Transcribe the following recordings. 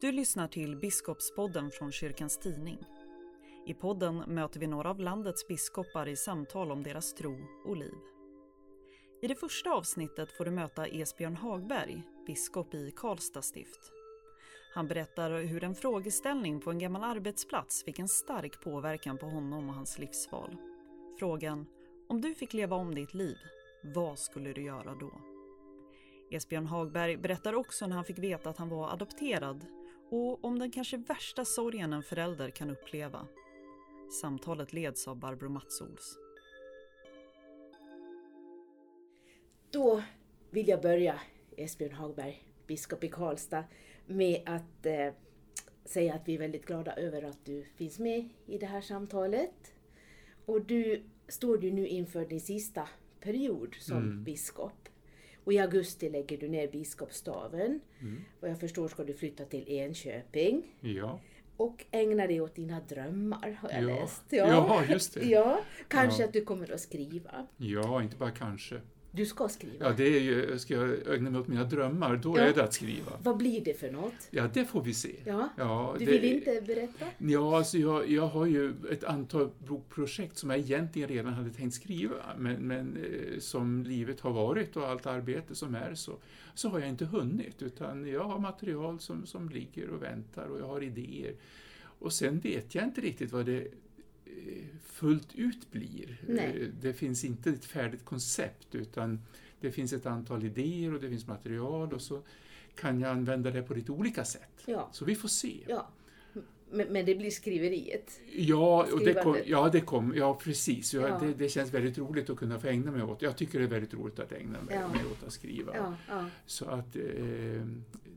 Du lyssnar till Biskopspodden från Kyrkans Tidning. I podden möter vi några av landets biskopar i samtal om deras tro och liv. I det första avsnittet får du möta Esbjörn Hagberg, biskop i Karlstad stift. Han berättar hur en frågeställning på en gammal arbetsplats fick en stark påverkan på honom och hans livsval. Frågan om du fick leva om ditt liv, vad skulle du göra då? Esbjörn Hagberg berättar också när han fick veta att han var adopterad och om den kanske värsta sorgen en förälder kan uppleva. Samtalet leds av Barbro Matsols. Då vill jag börja, Esbjörn Hagberg, biskop i Karlstad, med att eh, säga att vi är väldigt glada över att du finns med i det här samtalet. Och du står ju nu inför din sista period som Mm. biskop. Och i augusti lägger du ner biskopsstaven. Mm. Vad jag förstår ska du flytta till Enköping. Ja. Och ägna dig åt dina drömmar, har jag Ja. läst. Ja, just det. Ja, kanske Ja. att du kommer att skriva. ja, inte bara kanske. Du ska skriva. Ja, det är ju, ska jag ägna mig åt mina drömmar, då Ja. är det att skriva. Vad blir det för något? Ja, det får vi se. Ja, Ja, du det- vill inte berätta? Ja, alltså jag, jag har ju ett antal bokprojekt som jag egentligen redan hade tänkt skriva, men, men eh, som livet har varit och allt arbete som är så, så har jag inte hunnit, utan jag har material som, som ligger och väntar och jag har idéer. Och sen vet jag inte riktigt vad det fullt ut blir. Nej. Eh, Det finns inte ett färdigt koncept, utan det finns ett antal idéer och det finns material och så kan jag använda det på lite olika sätt. Ja. Så vi får se. Ja. Men, men det blir skriveriet. Ja, och det kom, ja, det kom, ja precis. Ja, Ja. Det, det känns väldigt roligt att kunna få ägna mig åt. Jag tycker det är väldigt roligt att ägna mig, Ja. mig åt att skriva. Ja, Så att eh,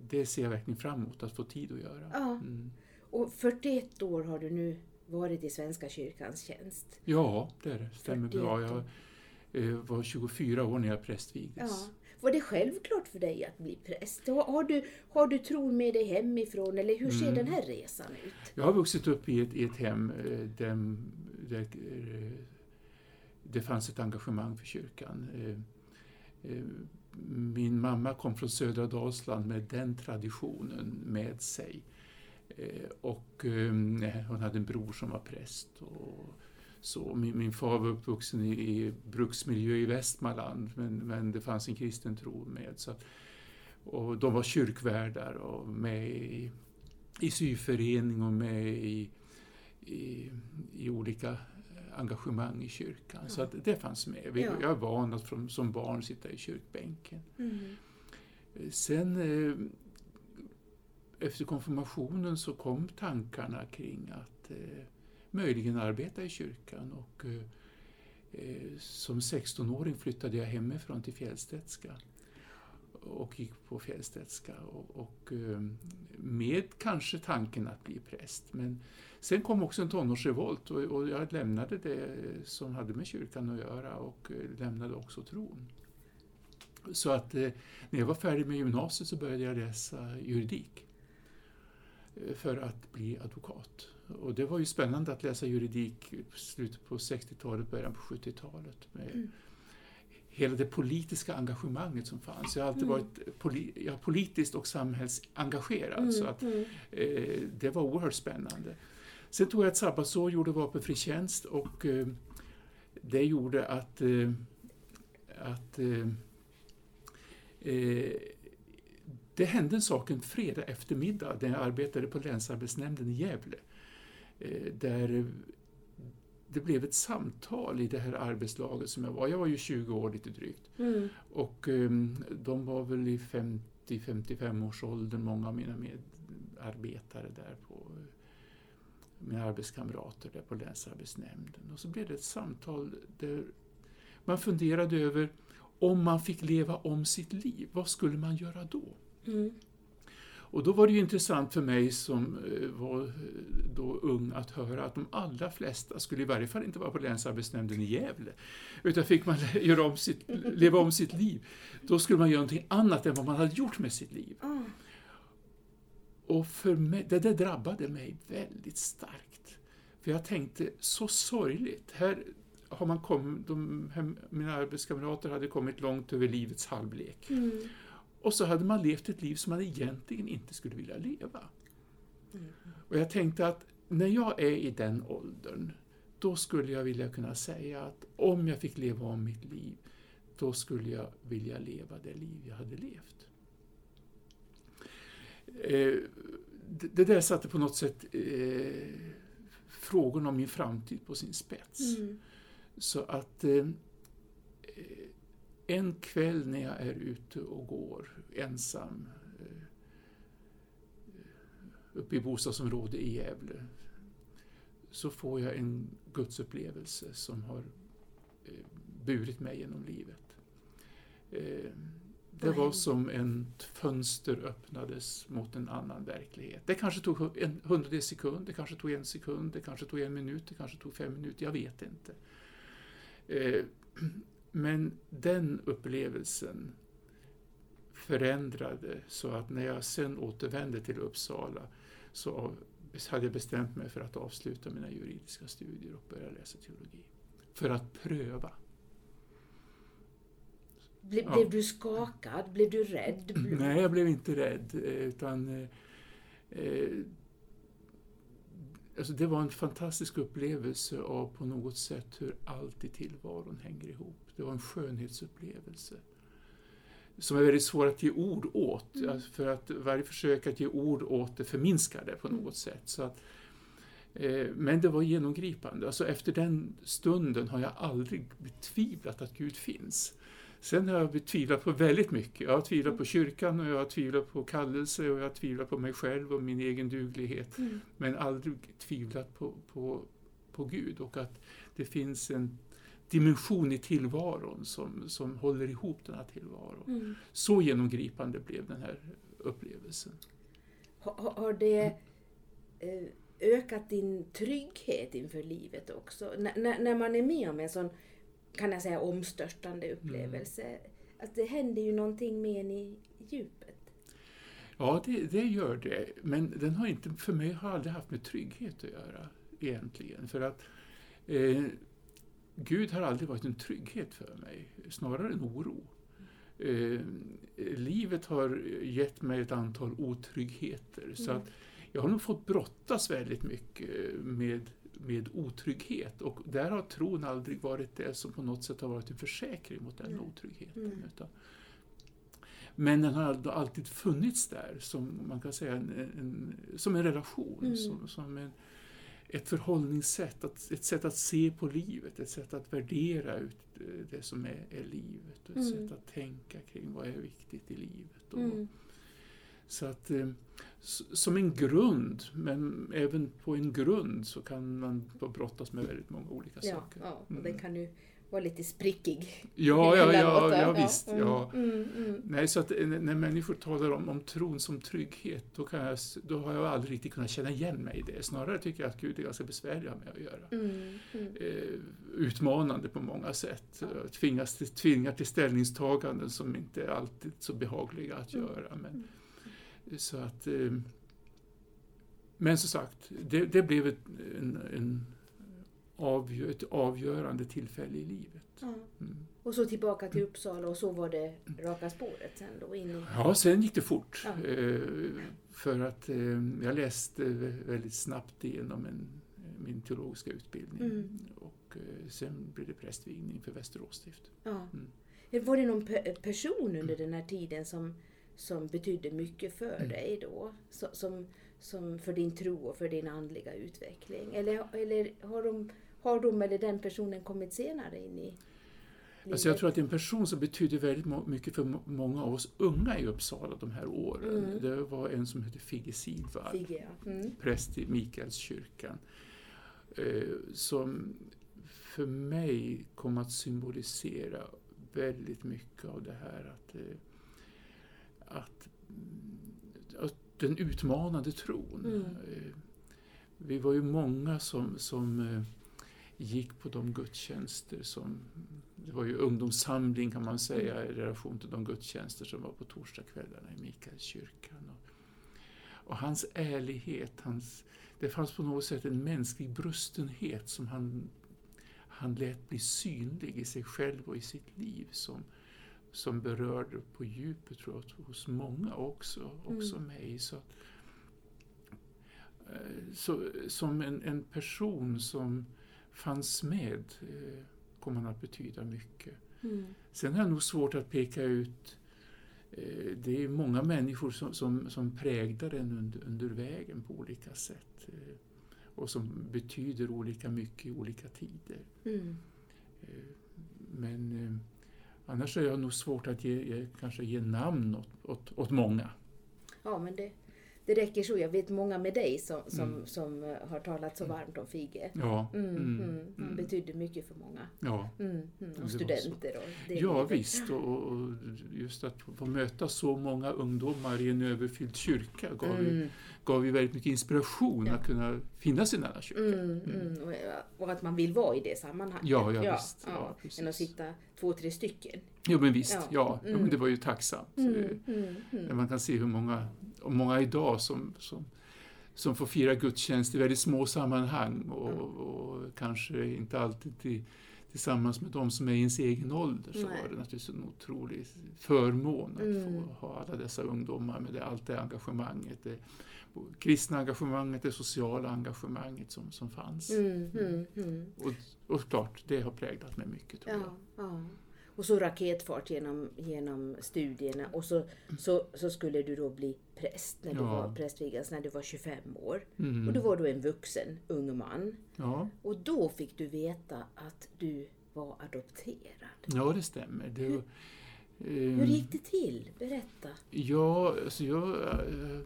det ser jag verkligen fram emot att få tid att göra. Mm. Och 41 år har du nu varit i Svenska kyrkans tjänst. Ja, det stämmer 41 bra. Jag eh, var 24 år när jag prästvigdes. Ja. Var det självklart för dig att bli präst? Har, du, har du tron med dig hemifrån eller hur ser Mm. den här resan ut? Jag har vuxit upp i ett, i ett hem eh, där, där eh, det fanns ett engagemang för kyrkan. Min mamma kom från södra Dalsland med den traditionen med sig. Eh, Och eh, hon hade en bror som var präst. Och så. Min, min far var uppvuxen i, i bruksmiljö i Västmanland men, men det fanns en kristen tro med. Så att, och de var kyrkvärdar och med i, i syförening och med i, i, i olika engagemang i kyrkan. Så att det fanns med. Vi, Ja. Jag är van att från, som barn sitta i kyrkbänken. Mm. Sen eh, efter konfirmationen så kom tankarna kring att eh, möjligen arbeta i kyrkan och eh, eh som 16-åring flyttade jag hemifrån till Fjällstedtska och gick på Fjällstedtska och, och eh, med kanske tanken att bli präst. Men sen kom också en tonårsrevolt och, och jag lämnade det som hade med kyrkan att göra och eh, lämnade också tron. Så att när jag var färdig med gymnasiet så började jag läsa juridik för att bli advokat. Och det var ju spännande att läsa juridik i slutet på 60-talet, början på 70-talet. Med Mm. Hela det politiska engagemanget som fanns. Jag har alltid Mm. varit poli ja, politiskt och samhällsengagerad. Mm, Så att, mm. eh, det var oerhört spännande. Sen tog jag ett sabbatsår, gjorde vapenfri tjänst och eh, det gjorde att, eh, att eh, eh, det hände en sak en fredag eftermiddag när jag arbetade på Länsarbetsnämnden i Gävle. Eh, där det blev ett samtal i det här arbetslaget som jag var. Jag var ju 20 år lite drygt. Mm. Och ehm, de var väl i 50-55 års ålder, många av mina medarbetare där på mina arbetskamrater där på Länsarbetsnämnden. Och så blev det ett samtal där man funderade över om man fick leva om sitt liv, vad skulle man göra då? Mm. Och då var det ju intressant för mig som eh, var eh, då ung att höra att de allra flesta skulle i varje fall inte vara på Länsarbetsnämnden i Gävle. Utan fick man göra om sitt, leva om sitt liv, då skulle man göra någonting annat än vad man hade gjort med sitt liv. Ah. Och för mig, det där drabbade mig väldigt starkt. För jag tänkte, så sorgligt. Här har man kommit, de, här, mina arbetskamrater hade kommit långt över livets halvlek. Mm. Och så hade man levt ett liv som man egentligen inte skulle vilja leva. Mm. Och jag tänkte att när jag är i den åldern, då skulle jag vilja kunna säga att om jag fick leva om mitt liv, då skulle jag vilja leva det liv jag hade levt. Eh, det, där satte på något sätt eh, frågorna om min framtid på sin spets. Mm. Så att eh, en kväll när jag är ute och går ensam eh, uppe i bostadsområdet i Gävle så får jag en gudsupplevelse som har eh, burit mig genom livet. Eh, det var som ett fönster öppnades mot en annan verklighet. Det kanske tog en hundradels sekund, det kanske tog en sekund, det kanske tog en minut, det kanske tog fem minuter, jag vet inte. Men den upplevelsen förändrade så att när jag sen återvände till Uppsala så hade jag bestämt mig för att avsluta mina juridiska studier och börja läsa teologi. För att pröva. Ble, Ja. Blev du skakad? Blev du rädd? Nej, jag blev inte rädd. eh, Utan, eh, eh, alltså det var en fantastisk upplevelse av på något sätt hur allt i tillvaron hänger ihop. Det var en skönhetsupplevelse. Som är väldigt svår att ge ord åt. Mm. alltså För att varje försök att ge ord åt det förminskar det på Mm. något sätt. Så att, eh, men det var genomgripande. Alltså efter den stunden har jag aldrig betvivlat att Gud finns. Sen har jag betvivlat på väldigt mycket. Jag har tvivlat på kyrkan och jag har tvivlat på kallelse och jag har tvivlat på mig själv och min egen duglighet. Mm. Men aldrig tvivlat på, på, på Gud och att det finns en dimension i tillvaron som, som håller ihop den här tillvaron. Mm. Så genomgripande blev den här upplevelsen. Har, har- det eh, ökat din trygghet inför livet också? N- när- när man är med om en sån, kan jag säga, omstörtande upplevelse. Att det händer ju någonting med en i djupet. Ja, det, det gör det. Men den har inte, för mig har aldrig haft med trygghet att göra egentligen. För att eh, Gud har aldrig varit en trygghet för mig, snarare en oro. Eh, livet har gett mig ett antal otryggheter. Så Mm. att jag har nog fått brottas väldigt mycket med, med otrygghet. Och där har tron aldrig varit det som på något sätt har varit en försäkring mot den Nej. otryggheten. Mm. Utan, men den har alltid funnits där som man kan säga en, en, som en relation, Mm. som, som en, ett förhållningssätt, att, ett sätt att se på livet, ett sätt att värdera ut eh, det som är, är livet och ett Mm. sätt att tänka kring vad är viktigt i livet. Och, Mm. Så att, eh, som en grund, men även på en grund så kan man brottas med väldigt många olika Ja, saker. ja, och Mm. den kan ju vara lite sprickig. Ja, ja, ja, ja, visst. Mm, Ja. Mm, mm. Nej, så att eh, när människor talar om, om tron som trygghet, då, kan jag, då har jag aldrig riktigt kunnat känna igen mig i det. Snarare tycker jag att Gud är ganska besvärlig med att göra. Mm, mm. Eh, utmanande på många sätt. Tvingas till, tvingar till ställningstaganden som inte är alltid så behagliga att Mm. göra. Men, så att, eh, men som sagt, det, det blev ett, en, en avgö, ett avgörande tillfälle i livet. Ja. Mm. Och så tillbaka till Uppsala och så var det raka spåret sen då in i... Ja, sen gick det fort. Ja. Eh, för att eh, jag läste väldigt snabbt igenom en, min teologiska utbildning. Mm. Och sen blev det prästvigning för Västerås stift. Ja. Mm. Var det någon pe- person under den här tiden som, som betydde mycket för Mm. dig då? Som, som för din tro och för din andliga utveckling? Eller, eller har, de, har de eller den personen kommit senare in i? Alltså jag tror att det är en person som betyder väldigt mycket för må- många av oss unga i Uppsala de här åren. Mm. Det var en som hette Figge Sidvall. Figge, ja. Mm. präst i Mikaelskyrkan, eh, som för mig kom att symbolisera väldigt mycket av det här att, eh, att, mm, att den utmanande tron. Mm. Eh, Vi var ju många som, som eh, gick på de gudstjänster som det var ju ungdomssamling kan man säga i relation till de gudstjänster som var på torsdagskvällarna i Mikaelskyrkan. Och, och hans ärlighet, hans, det fanns på något sätt en mänsklig brustenhet som han, han lät bli synlig i sig själv och i sitt liv som, som berörde på djupet tror jag, hos många också, också Mm. mig. Så eh, så, som en, en person som fanns med eh, kom han att betyda mycket. Mm. Sen har jag nog svårt att peka ut eh, det är många människor som, som, som präglar en under, under vägen på olika sätt eh, och som betyder olika mycket i olika tider. Mm. Men annars är jag nog svårt att ge, kanske ge namn åt, åt, åt många. Ja, men det, det räcker så. Jag vet många med dig som, som, Mm. som eh, har talat så varmt om Fige. Ja, Mm, mm, mm, Han mm. betydde mycket för många. ja. Mm, mm. Och studenter. Och ja visst, och, och just att få möta så många ungdomar i en överfylld kyrka gav, ju, Mm, gav ju väldigt mycket inspiration Ja. att kunna finnas i denna kyrka. mm, mm. Och, och att man vill vara i det sammanhanget. Ja, ja, visst. Ja, precis. än att sitta två, tre stycken. Jo men visst, Ja, ja, ja mm. men det var ju tacksamt. Eh, Mm, mm, mm. man kan se hur många, och många idag som, som, som får fira gudstjänst i väldigt små sammanhang och, Mm. och kanske inte alltid till, tillsammans med de som är i ens egen ålder så Nej. var det naturligtvis en otrolig förmån att Mm. få ha alla dessa ungdomar med det, allt det engagemanget, det kristna engagemanget, det sociala engagemanget som, som fanns. Mm, mm, mm. Och, och klart, det har präglat mig mycket tror jag. Ja, ja. Och så raketfart genom, genom studierna och så, så, så skulle du då bli präst när du Ja. var prästvigdas när du var 25 år. Mm. Och då var du en vuxen ung man. Ja. Och då fick du veta att du var adopterad. ja, det stämmer. Det, var- Hur ehm, gick det till? Berätta. Ja, alltså jag eh,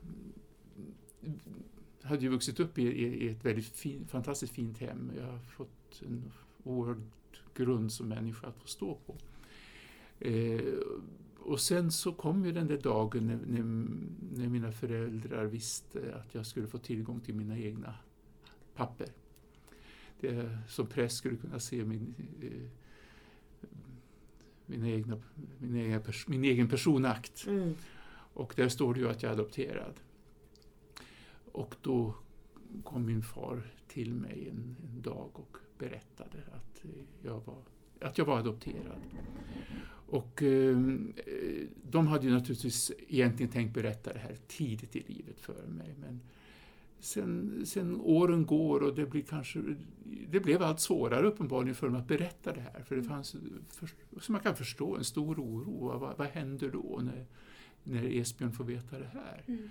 hade ju vuxit upp i, i, i ett väldigt fin, fantastiskt fint hem. Jag har fått en oerhörd grund som människa att stå på. Eh, och sen så kom ju den där dagen när, när, när mina föräldrar visste att jag skulle få tillgång till mina egna papper. Det, som präst skulle kunna se min, eh, mina egna, min, egen pers, min egen personakt. Mm. Och där står det ju att jag är adopterad. Och då kom min far till mig en, en dag och berättade att eh, jag var, att jag var adopterad. Och ehm, eh, de hade ju naturligtvis egentligen tänkt berätta det här tidigt i livet för mig. Men sen, sen åren går och det blir kanske det blev allt svårare uppenbarligen för dem att berätta det här. För det fanns, för, som man kan förstå, en stor oro. Vad, vad händer då när, när Esbjörn får veta det här? Mm.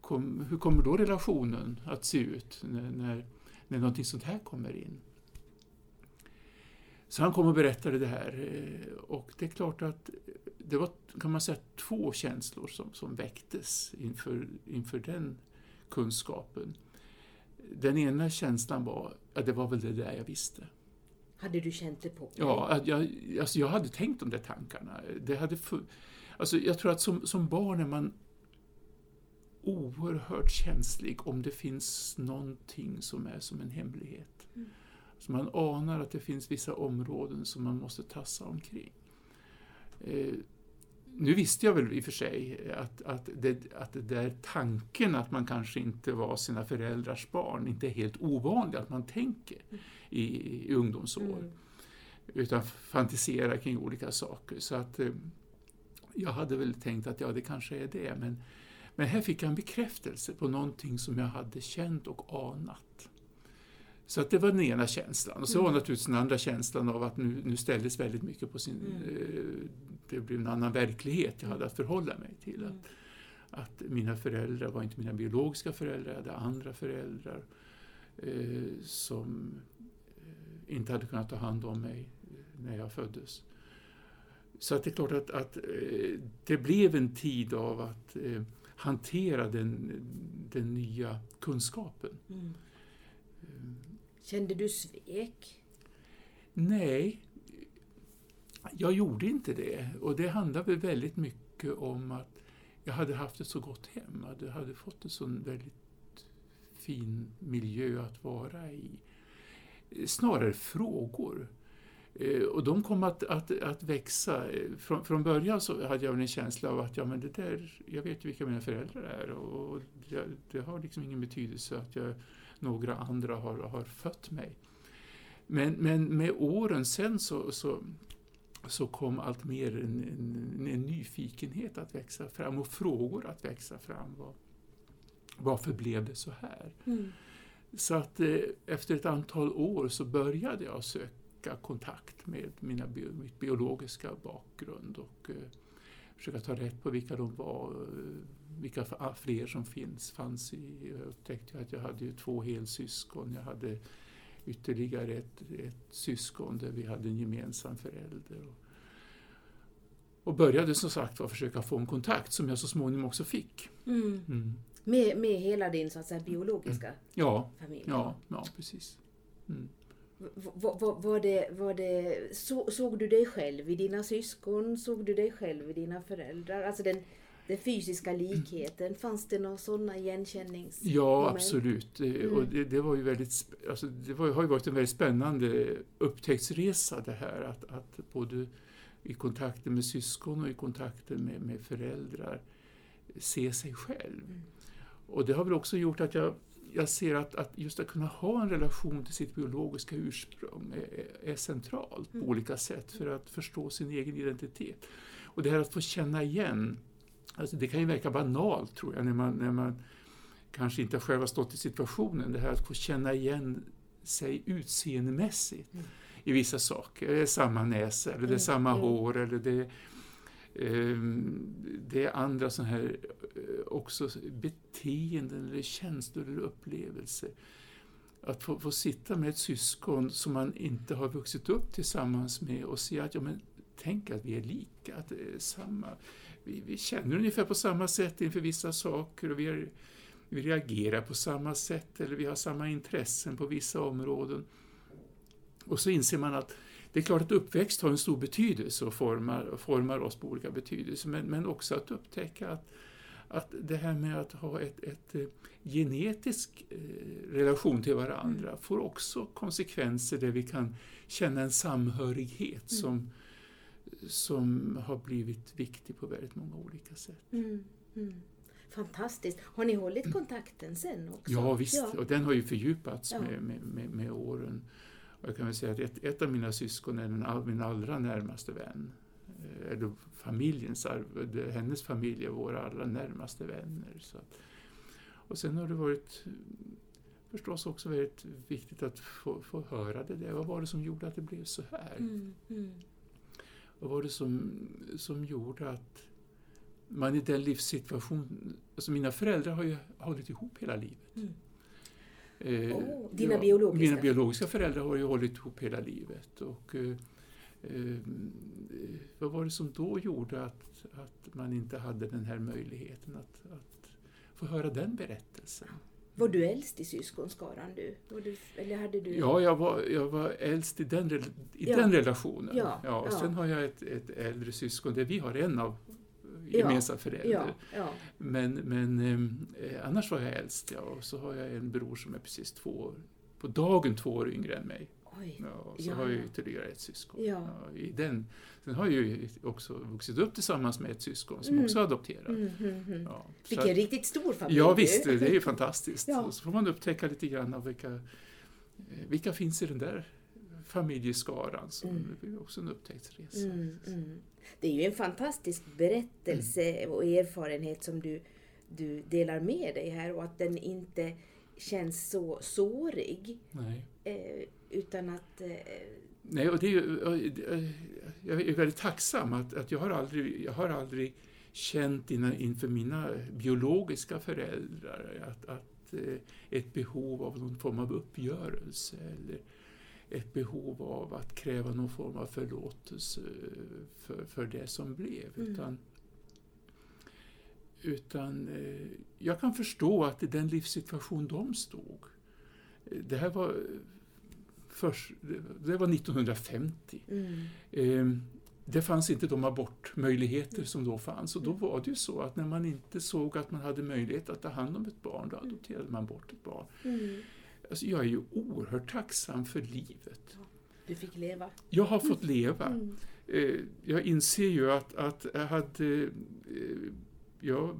Kom, hur kommer då relationen att se ut när, när, när någonting sånt här kommer in? Så han kom och berättade det här eh, och det är klart att det var, kan man säga, två känslor som, som väcktes inför, inför den kunskapen. Den ena känslan var att det var väl det där jag visste. Hade du känt det på dig? Ja, att jag, alltså jag hade tänkt de där tankarna. Det hade alltså jag tror att som, som barn är man oerhört känslig om det finns någonting som är som en hemlighet. Mm. Så man anar att det finns vissa områden som man måste tassa omkring. Eh, nu visste jag väl i och för sig att, att, det, att det där tanken att man kanske inte var sina föräldrars barn inte är helt ovanlig att man tänker i, i ungdomsår Mm. utan fantiserar kring olika saker. Så att eh, jag hade väl tänkt att ja, det kanske är det. Men, men här fick jag en bekräftelse på någonting som jag hade känt och anat. Så att det var den ena känslan. Och så var Mm. naturligtvis den andra känslan av att nu, nu ställdes väldigt mycket på sin... Mm. Eh, det blev en annan verklighet jag hade att förhålla mig till. Mm. Att, att mina föräldrar var inte mina biologiska föräldrar, jag hade andra föräldrar eh, som eh, inte hade kunnat ta hand om mig eh, när jag föddes. Så att det är klart att, att det blev en tid av att hantera den, den nya kunskapen. Mm. Eh, Kände du svek? Nej, jag gjorde inte det. Och det handlar väl väldigt mycket om att jag hade haft ett så gott hem. Jag hade fått en sån väldigt fin miljö att vara i. Snarare frågor. Eh, Och de kom att, att, att växa. Eh, Från, från början så hade jag en känsla av att ja, men det där, jag vet ju vilka mina föräldrar är och det, det har liksom ingen betydelse att jag, några andra har, har fött mig. Men, men med åren sen så, så, så kom allt mer en, en, en nyfikenhet att växa fram och frågor att växa fram. Vad, varför blev det så här? Mm. Så att eh, efter ett antal år så började jag söka kontakt med mina mitt biologiska bakgrund och eh, försöka ta rätt på vilka de var, eh, vilka f- fler som finns, fanns i. Jag upptäckte att jag hade ju två helsyskon, jag hade ytterligare ett, ett syskon där vi hade en gemensam förälder. Och, och började som sagt var försöka få en kontakt som jag så småningom också fick. Mm. Mm. Med, med hela din så att säga, biologiska Ja, familj? ja, ja, precis. Mm. Var det, var det, så, såg du dig själv i dina syskon? Såg du dig själv i dina föräldrar? Alltså den, den fysiska likheten, fanns det några sådana igenkännings... Ja, absolut. Mm. Och det, det var ju väldigt, alltså det var, har ju varit en väldigt spännande upptäcktsresa det här att, att både i kontakten med syskon och i kontakten med, med föräldrar se sig själv. Mm. Och det har väl också gjort att jag, jag ser att, att just att kunna ha en relation till sitt biologiska ursprung är, är centralt på Mm. olika sätt för att förstå sin egen identitet. Och det här att få känna igen, alltså det kan ju verka banalt tror jag när man, när man kanske inte själv har stått i situationen, det här att få känna igen sig utseendemässigt Mm. i vissa saker. Det är samma näsa, eller det är Mm, samma mm. hår, eller det, ehm, Ehm, det är andra sådana här eh, också beteenden, eller känslor eller upplevelser. Att få, få sitta med ett syskon som man inte har vuxit upp tillsammans med och se att, ja men tänk att vi är lika, att det är samma. Vi, vi känner ungefär på samma sätt inför vissa saker och vi, är, vi reagerar på samma sätt eller vi har samma intressen på vissa områden. Och så inser man att det är klart att uppväxt har en stor betydelse och formar, formar oss på olika betydelser, men, men också att upptäcka att, att det här med att ha ett, ett eh, genetisk eh, relation till varandra får också konsekvenser där vi kan känna en samhörighet som, som har blivit viktig på väldigt många olika sätt. Mm. Mm. Fantastiskt. Har ni hållit kontakten sen också? Ja visst, Ja. och den har ju fördjupats Ja. med, med, med, med åren. Jag kan väl säga att ett, ett av mina syskon är den, all- min allra närmaste vän. Eh, Eller familjens, hennes familj är våra allra närmaste vänner. Så att, och sen har det varit förstås också väldigt viktigt att få, få höra det där. Vad var det som gjorde att det blev så här? Mm. Mm. Vad var det som, som gjorde att man i den livssituation... Alltså mina föräldrar har ju hållit ihop hela livet. Mm. Eh, dina biologiska? Mina biologiska föräldrar har ju hållit ihop hela livet. Och, eh, eh, vad var det som då gjorde att, att man inte hade den här möjligheten att, att få höra den berättelsen? Var du äldst i syskonskaran du? Du? Eller hade du? Ja, jag var, jag var äldst i den, i Ja. den relationen. Ja, ja. Sen har jag ett, ett äldre syskon där vi har en av Ja, gemensam förälder. Ja, ja. Men, men eh, annars var jag äldst, ja. Och så har jag en bror som är precis två år, på dagen två år yngre än mig. Oj. Ja, och så Ja, har jag ja. ytterligare ett syskon. Ja. i den. Sen har jag ju också vuxit upp tillsammans med ett syskon som Mm. också är adopterad. Mm, mm, mm. Ja, Vilken riktigt stor familj Ja visst, det är ju fantastiskt. Ja. Och så får man upptäcka lite grann av vilka, eh, vilka finns i den där familjeskaran. Så Mm. det är också en upptäcktsresa. Mm, mm. Det är ju en fantastisk berättelse och erfarenhet som du, du delar med dig här och att den inte känns så sårig. Eh, utan att... Eh, Nej, och det är ju, jag är väldigt tacksam att, att jag, har aldrig, jag har aldrig känt inna- inför mina biologiska föräldrar att, att eh, ett behov av någon form av uppgörelse eller ett behov av att kräva någon form av förlåtelse för, för det som blev. Mm. Utan, utan eh, jag kan förstå att i den livssituation de stod, eh, det här var, först, det var 1950. mm, Eh, det fanns inte de abortmöjligheter som då fanns och då Mm. var det ju så att när man inte såg att man hade möjlighet att ta hand om ett barn, då adopterade man bort ett barn. mm. Alltså jag är ju oerhört tacksam för livet. Du fick leva. Jag har fått leva. Mm. Eh, jag inser ju att, att jag hade eh, jag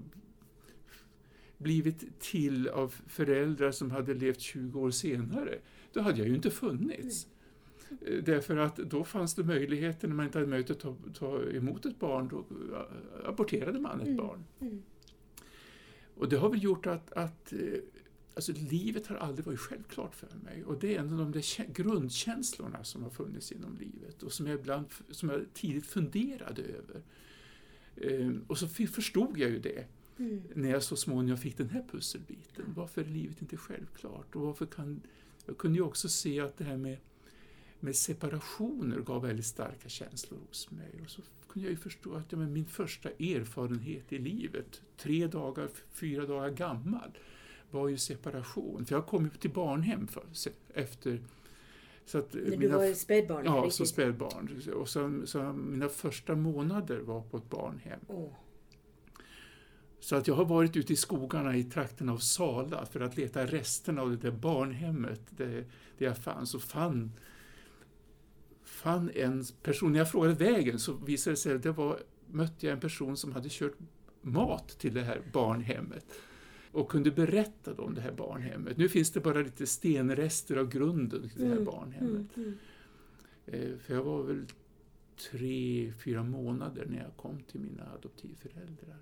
blivit till av föräldrar som hade levt 20 år senare, då hade jag ju inte funnits. Eh, Därför att då fanns det möjligheter, när man inte hade möjlighet att ta, ta emot ett barn, då aborterade man ett Mm. barn. Mm. Och det har väl gjort att, att alltså, livet har aldrig varit självklart för mig. Och det är en av de där grundkänslorna som har funnits inom livet och som jag, ibland, som jag tidigt funderade över. Ehm, och så förstod jag ju det mm. när jag så småningom fick den här pusselbiten. Varför är livet inte självklart? Och varför kan, jag kunde ju också se att det här med, med separationer gav väldigt starka känslor hos mig. Och så kunde jag ju förstå att ja, min första erfarenhet i livet, tre dagar, fyra dagar gammal, var ju separation. För jag kom ju till barnhem för, efter så att När du var spädbarn? Ja, riktigt. som spädbarn. Och så, så mina första månader var på ett barnhem. Oh. Så att jag har varit ute i skogarna i trakten av Sala för att leta resterna av det där barnhemmet där, där jag fanns och fann, fann en person. När jag frågade vägen så visade det sig att det var, mötte jag en person som hade kört mat till det här barnhemmet och kunde berätta om det här barnhemmet. Nu finns det bara lite stenrester av grunden till det här mm, barnhemmet. Mm, mm. Eh, för jag var väl tre, fyra månader när jag kom till mina adoptivföräldrar.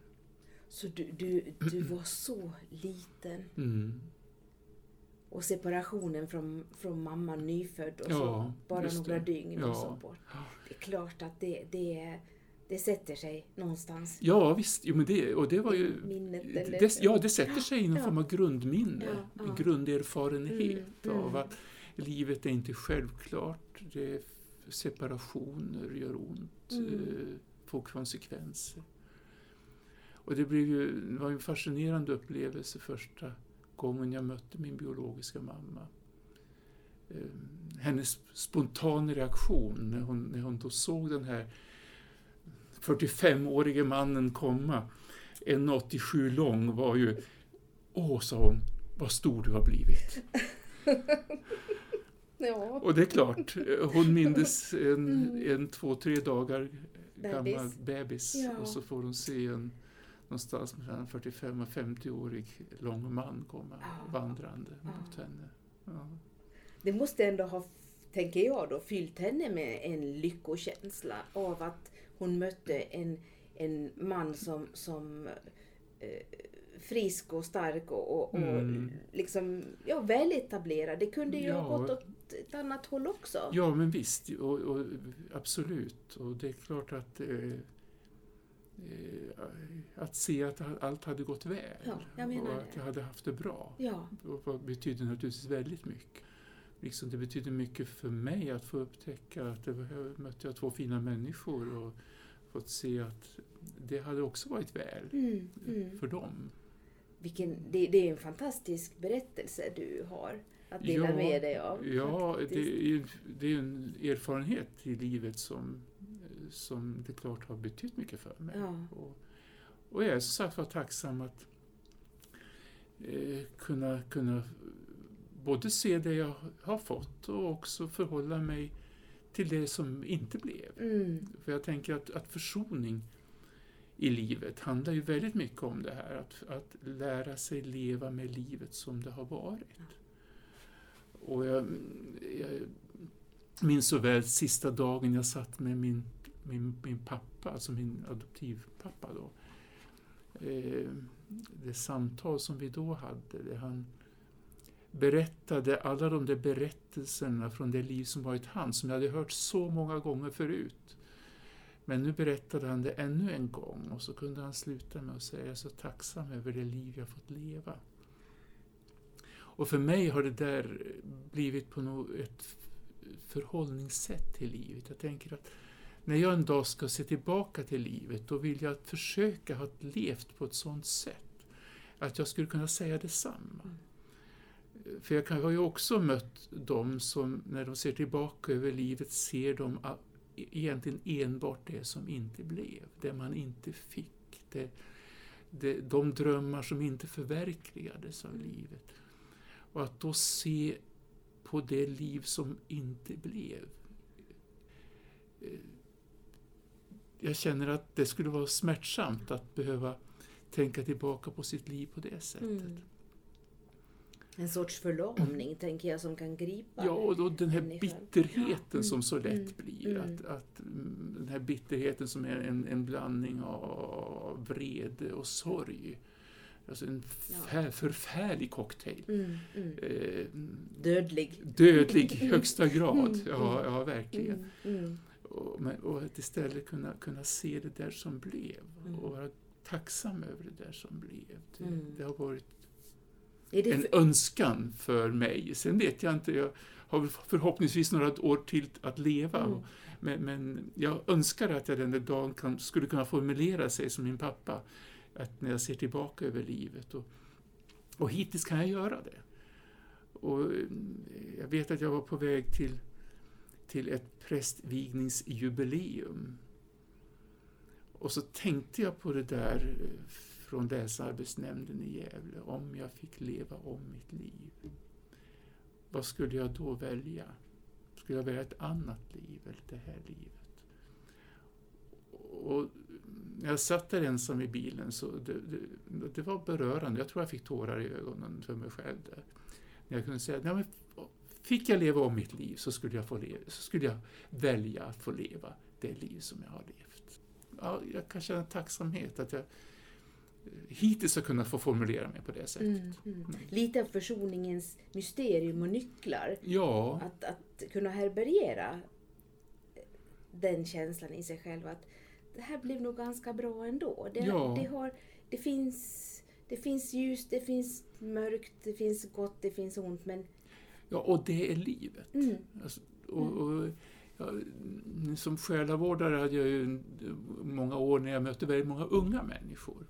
Så du, du, du var så liten? Mm. Och separationen från, från mamman nyfödd och ja, så bara några dygn ja. och så bort. Det är klart att det, det är det sätter sig någonstans. Ja visst, jo, men det, och det var ju... Minnet eller? Det, ja, det sätter sig i någon ja. form av grundminne, ja, ja. grunderfarenhet mm, av mm. att livet är inte självklart. Det separationer gör ont, mm. Eh, får konsekvenser. Och det, blev ju, det var en fascinerande upplevelse första gången jag mötte min biologiska mamma. Eh, hennes spontana reaktion när hon, när hon då såg den här 45-årige mannen komma, 1,87 lång, var ju Åh, sa hon, vad stor du har blivit. ja. Och det är klart, hon mindes en, mm. en två, tre dagar bebis. gammal bebis ja. och så får hon se en någonstans mellan 45 och 50-årig lång man komma ja. vandrande mot henne. Det måste ändå ha, tänker jag då, fyllt henne med en lyckokänsla av att hon mötte en, en man som, som eh, frisk och stark och, och, mm. liksom, ja, väletablerad. Det kunde ju ja. ha gått åt ett annat håll också. Ja, men visst. Och, och absolut. Och det är klart att eh, eh att se att allt hade gått väl ja, och att jag hade haft det bra. Ja. Betyder naturligtvis väldigt mycket liksom det betyder mycket för mig att få upptäcka att det mötte jag två fina människor och fått se att det hade också varit väl mm, mm. för dem. Vilken, det, det, är en fantastisk berättelse du har att dela ja, med dig av. Ja, det är, det är en erfarenhet i livet som, som det klart har betytt mycket för mig. Ja. Och, och jag är så sagt tacksam att eh, kunna, kunna både se det jag har fått och också förhålla mig till det som inte blev. Mm. För jag tänker att, att försoning i livet handlar ju väldigt mycket om det här att, att lära sig leva med livet som det har varit. Och jag, jag minns så väl sista dagen jag satt med min, min, min pappa, alltså min adoptivpappa då. Eh, det samtal som vi då hade, det han berättade alla de där berättelserna från det liv som varit hans, som jag hade hört så många gånger förut. Men nu berättade han det ännu en gång och så kunde han sluta med att säga jag är så tacksam över det liv jag fått leva. Och för mig har det där blivit på något ett förhållningssätt till livet. Jag tänker att när jag en dag ska se tillbaka till livet, då vill jag försöka ha levt på ett sådant sätt att jag skulle kunna säga detsamma. Mm. För jag har ju också mött dem som när de ser tillbaka över livet ser de e, egentligen enbart det som inte blev, det man inte fick. Det, det, de drömmar som inte förverkligades av livet. Och att då se på det liv som inte blev. Eh, jag känner att det skulle vara smärtsamt att behöva tänka tillbaka på sitt liv på det sättet. Mm. En sorts förlamning, tänker jag, som kan gripa Ja, och då den här människan. bitterheten mm. som så lätt mm. blir. Mm. Att, att, mm, den här bitterheten som är en, en blandning av vrede och sorg. Alltså en Ja. fär, förfärlig cocktail. Mm, mm. Eh, Dödlig. dödlig i högsta grad. Ja, ja verkligen. Mm. Och, men, och att istället kunna, kunna se det där som blev och vara tacksam över det där som blev. Det, det har varit en för, önskan för mig. Sen vet jag inte, jag har förhoppningsvis några år till att leva. Mm. Men, men jag önskar att jag den där dagen kan, skulle kunna formulera sig som min pappa. Att när jag ser tillbaka över livet. Och, och hittills kan jag göra det. Och eh, jag vet att jag var på väg till, till ett prästvigningsjubileum. Och så tänkte jag på det där eh, från länsarbetsnämnden i Gävle. Om jag fick leva om mitt liv. Vad skulle jag då välja? Skulle jag välja ett annat liv eller det här livet? Och när jag satt där ensam i bilen så det, det, det var berörande. Jag tror jag fick tårar i ögonen för mig själv där. När jag kunde säga, Nej, men fick jag leva om mitt liv så skulle, jag få leva, så skulle jag välja att få leva det liv som jag har levt. Ja, jag kan känna tacksamhet att jag hittills har kunnat få formulera mig på det sättet. mm, mm. Lite av försoningens mysterium och nycklar. Ja, Att, att kunna härbärgera den känslan i sig själv att det här blev nog ganska bra ändå. Det, Ja. det, har, det, finns, det finns ljus, det finns mörkt, det finns gott, det finns ont. Men ja, och det är livet. mm, Alltså, och, och, ja, som själavårdare hade jag ju många år när jag mötte väldigt många unga människor.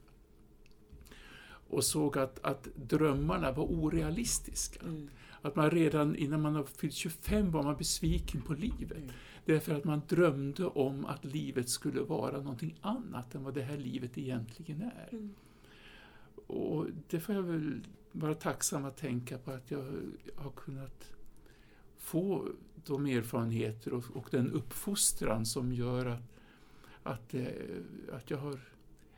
Och såg att, att drömmarna var orealistiska. mm, Att man redan innan man har fyllt 25 var man besviken på livet. Mm. Därför att man drömde om att livet skulle vara någonting annat än vad det här livet egentligen är. Mm. Och det får jag väl vara tacksam att tänka på att jag har kunnat få de erfarenheter och, och den uppfostran som gör att, att, eh, att jag har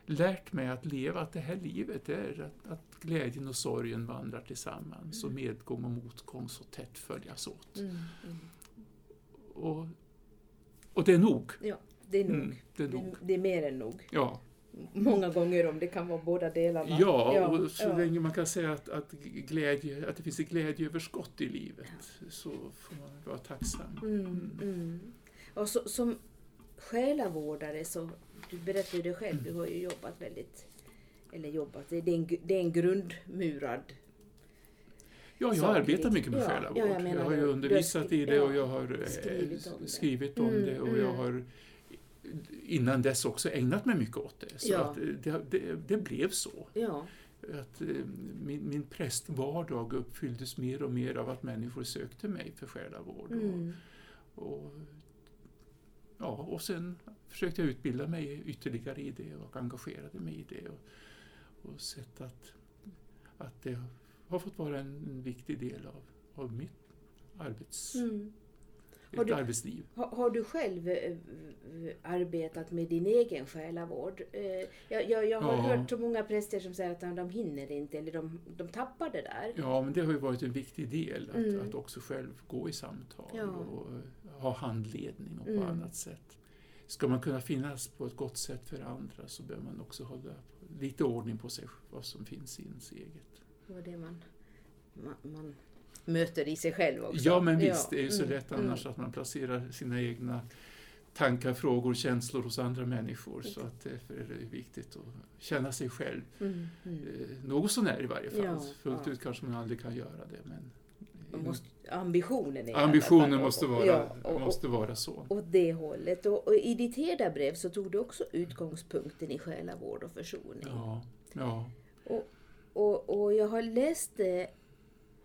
lärt mig att leva, att det här livet är att, att glädjen och sorgen vandrar tillsammans och medgång och motgång så tätt följas åt. mm, mm. Och, och det är nog. Ja, det är nog. Mm, det är nog. Det, det är mer än nog. Ja, Många gånger om det kan vara båda delarna. ja, och så ja. länge man kan säga att, att, glädje, att det finns ett glädjeöverskott i livet så får man vara tacksam. Mm, mm. Och så, som själavårdare så, du berättade ju det själv, du har ju jobbat väldigt, eller jobbat, det är en, det är en grundmurad Ja, jag Sak arbetar lite. mycket med Ja, själavård. ja, jag jag, har ju har undervisat i det och ja, jag har eh, skrivit om det. skrivit om Mm, det och jag mm. har innan dess också ägnat mig mycket åt det. Så Ja. att det, det, det blev så. Ja, Att eh, min, min prästvardag uppfylldes mer och mer av att människor sökte mig för själavård. mm, Och, och, ja, och sen försökte jag utbilda mig ytterligare i det och engagerade mig i det. Och, och sett att, att det har fått vara en, en viktig del av, av mitt arbets, mm ett Har du- arbetsliv. Har, har du själv eh, eh, arbetat med din egen själavård? Eh, Jag, jag, jag har Ja. hört så många präster som säger att de hinner inte eller de, de tappar det där. Ja, men det har ju varit en viktig del, att, Mm. att också själv gå i samtal Ja. och ha handledning och på Mm. annat sätt. Ska man kunna finnas på ett gott sätt för andra så behöver man också hålla lite ordning på sig, vad som finns i ens eget. Det var det man, man, man möter i sig själv också. Ja, men visst, det är ju så mm, lätt annars att man placerar sina egna tankar, frågor, känslor hos andra människor. Så att därför är det viktigt att känna sig själv. Mm, mm. Eh, något sånär i varje fall. Ja, Fullt ja. ut kanske man aldrig kan göra det. Men måste, ambitionen ambitionen måste vara, ja, och, måste vara så. och, åt det hållet. Och, och i ditt herdabrev så tog du också utgångspunkten i själavård och försoning. Ja, ja, Och, och jag har läst eh,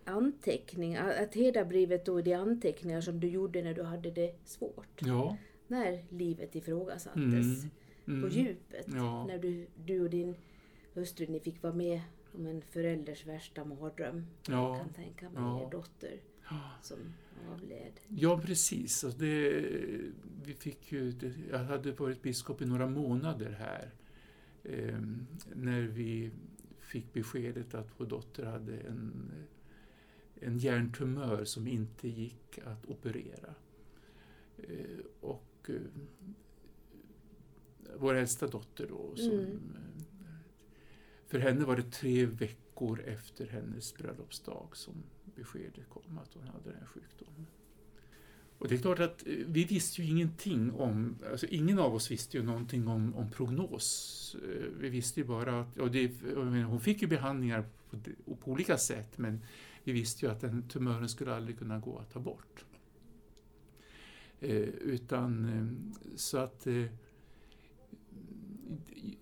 anteckningar, att herdabrevet då är det anteckningar som du gjorde när du hade det svårt. ja. När livet ifrågasattes Mm, på mm, djupet. Ja, När du, du och din hustru ni fick vara med om en förälders värsta mardröm. Jag ja, kan tänka mig ja. er dotter som avled. ja, precis. Alltså det, vi fick ju, det, jag hade varit biskop i några månader här eh, när vi fick beskedet att vår dotter hade en, en hjärntumör som inte gick att operera. Eh, och eh, vår äldsta dotter då som Mm. eh, för henne var det tre veckor efter hennes bröllopsdag som beskedet kom att hon hade den här sjukdomen. Och det är klart att vi visste ju ingenting om, alltså ingen av oss visste ju någonting om, om prognos. Vi visste ju bara att, och det, hon fick ju behandlingar på, på, olika sätt men vi visste ju att den tumören skulle aldrig kunna gå att ta bort. Eh, utan eh, så att eh,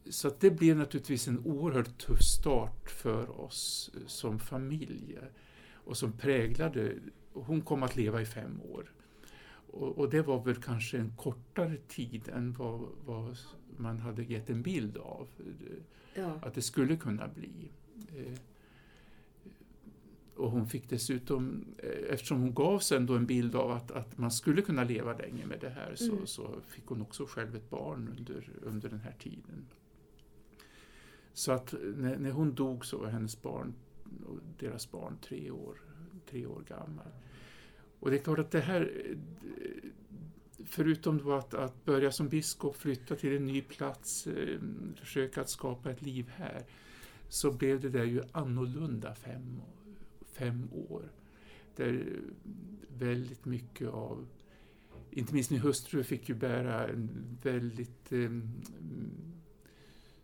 så att det blev naturligtvis en oerhört tuff start för oss som familj och som präglade, hon kom att leva i fem år. Och, och det var väl kanske en kortare tid än vad, vad man hade gett en bild av ja. att det skulle kunna bli. Och hon fick dessutom, eh, eftersom hon gav sig ändå en bild av att, att man skulle kunna leva länge med det här, så, mm. så fick hon också själv ett barn under, under den här tiden. Så att när, när hon dog så var hennes barn, deras barn tre år, tre år gammal. Och det är klart att det här, förutom då att, att börja som biskop, flytta till en ny plats, eh, försöka att skapa ett liv här, så blev det där ju annorlunda fem, fem år. Där väldigt mycket av, inte minst min hustru fick ju bära en väldigt eh,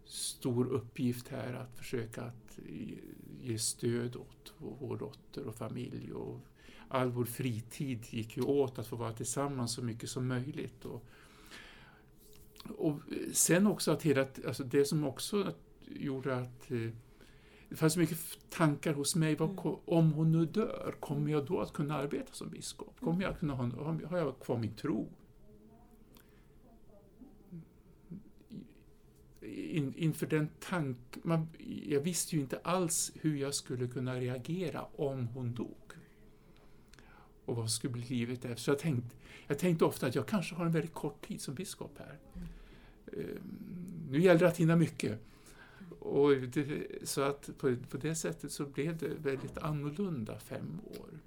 stor uppgift här att försöka att ge stöd åt vår dotter och familj och all vår fritid gick ju åt att få vara tillsammans så mycket som möjligt. Och, och sen också att hela, alltså det som också gjorde att eh, det fanns mycket tankar hos mig, vad, mm. om hon nu dör, kommer jag då att kunna arbeta som biskop? Kommer jag att kunna ha, har jag kvar min tro? In, inför den tanken, jag visste ju inte alls hur jag skulle kunna reagera om hon dog och vad skulle bli livet efter. Så jag tänkte, jag tänkte ofta att jag kanske har en väldigt kort tid som biskop här. Mm. Nu gäller det att hinna mycket. Och det, så att på, på det sättet så blev det väldigt annorlunda fem år.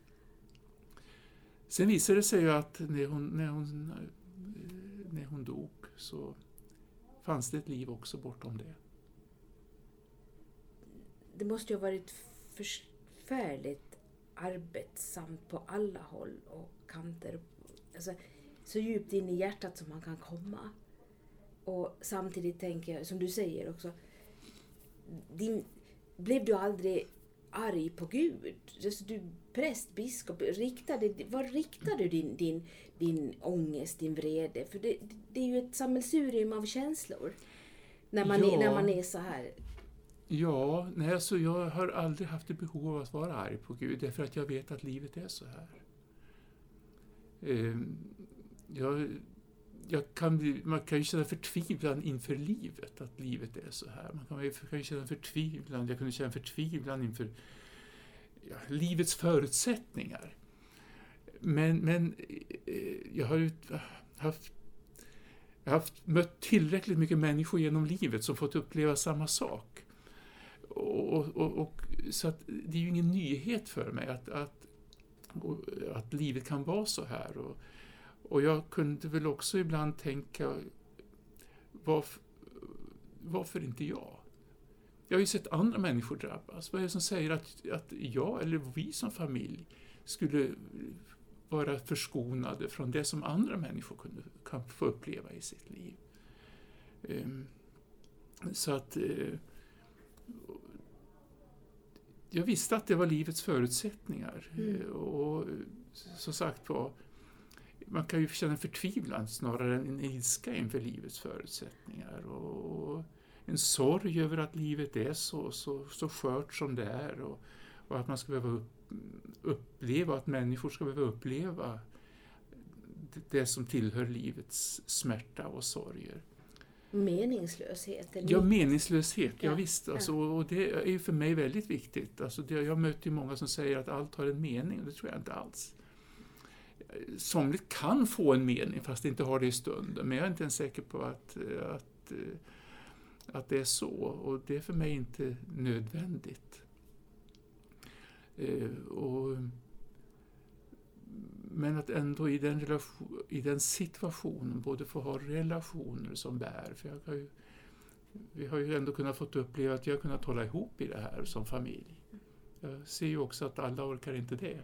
Sen visade det sig ju att när hon, när hon, när hon dog så fanns det ett liv också bortom det. Det måste ju ha varit förfärligt arbetsamt på alla håll och kanter. Alltså, så djupt in i hjärtat som man kan komma. Och samtidigt tänker jag, som du säger också, din, blev du aldrig arg på Gud? Alltså, du präst, biskop, riktade, vad riktade du din, din, din ångest, din vrede? För det, det är ju ett sammelsurium av känslor när man, ja. är, när man är så här Ja, nej, alltså jag har aldrig haft ett behov av att vara arg på Gud, därför att jag vet att livet är så här. Eh, jag, jag kan, man kan ju känna förtvivlan inför livet, att livet är så här. Man kan, kan ju känna förtvivlan, jag kunde känna förtvivlan inför ja, livets förutsättningar. Men, men eh, jag har ju haft jag har haft, mött tillräckligt mycket människor genom livet som fått uppleva samma sak. Och, och, och, så att det är ju ingen nyhet för mig att, att, att livet kan vara så här. Och, och jag kunde väl också ibland tänka, varför, varför inte jag? Jag har ju sett andra människor drabbas. Vad är det som säger att, att jag eller vi som familj skulle vara förskonade från det som andra människor kunde, kan få uppleva i sitt liv? Um, så att uh, jag visste att det var livets förutsättningar. Mm. Eh, och som sagt var, man kan ju känna förtvivlan snarare än en ilska inför livets förutsättningar. Och en sorg över att livet är så, så, så skört som det är. Och, och att man ska behöva uppleva, att människor ska behöva uppleva det som tillhör livets smärta och sorger meningslöshet? Eller? Ja, meningslöshet, ja, ja visst. Alltså, och det är ju för mig väldigt viktigt. Alltså, det, jag möter ju många som säger att allt har en mening, och det tror jag inte alls. Somligt kan få en mening fast det inte har det i stunden, men jag är inte ens säker på att, eh, att, eh, att det är så. Och det är för mig inte nödvändigt. Eh, och men att ändå i den, relation, i den situationen både få ha relationer som bär. För jag kan ju vi har ju ändå kunnat fått uppleva att vi har kunnat hålla ihop i det här som familj. Jag ser ju också att alla orkar inte det.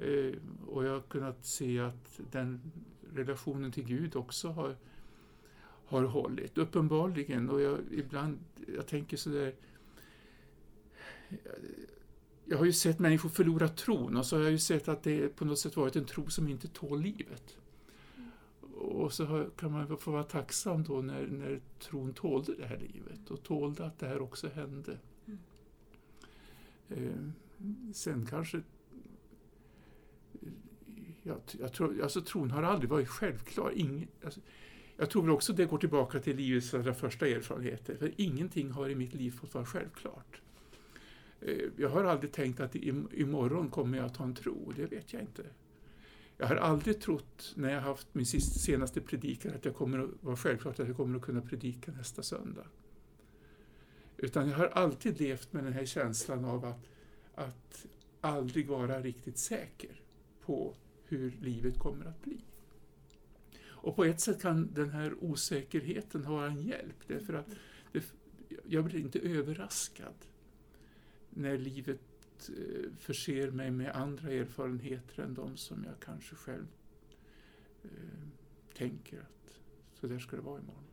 Eh, och jag har kunnat se att den relationen till Gud också har, har hållit. Uppenbarligen. Och jag, ibland, jag tänker sådär... Jag har ju sett människor förlora tron och så har jag ju sett att det på något sätt varit en tro som inte tål livet. Och så kan man få vara tacksam då när, när tron tålde det här livet och tålde att det här också hände. Mm. Eh, sen kanske jag, jag tror, alltså, tron har aldrig varit självklar. Ingen, alltså, jag tror väl också det går tillbaka till livets allra första erfarenheter. För ingenting har i mitt liv fått vara självklart. Eh, jag har aldrig tänkt att imorgon kommer jag att ha en tro. Det vet jag inte. Jag har aldrig trott, när jag haft min senaste predikan, att jag kommer att vara självklart att jag kommer att kunna predika nästa söndag. Utan jag har alltid levt med den här känslan av att, att aldrig vara riktigt säker på hur livet kommer att bli. Och på ett sätt kan den här osäkerheten vara en hjälp, därför att det, jag blir inte överraskad när livet eh, förser mig med andra erfarenheter än de som jag kanske själv eh, tänker att så där ska det vara imorgon.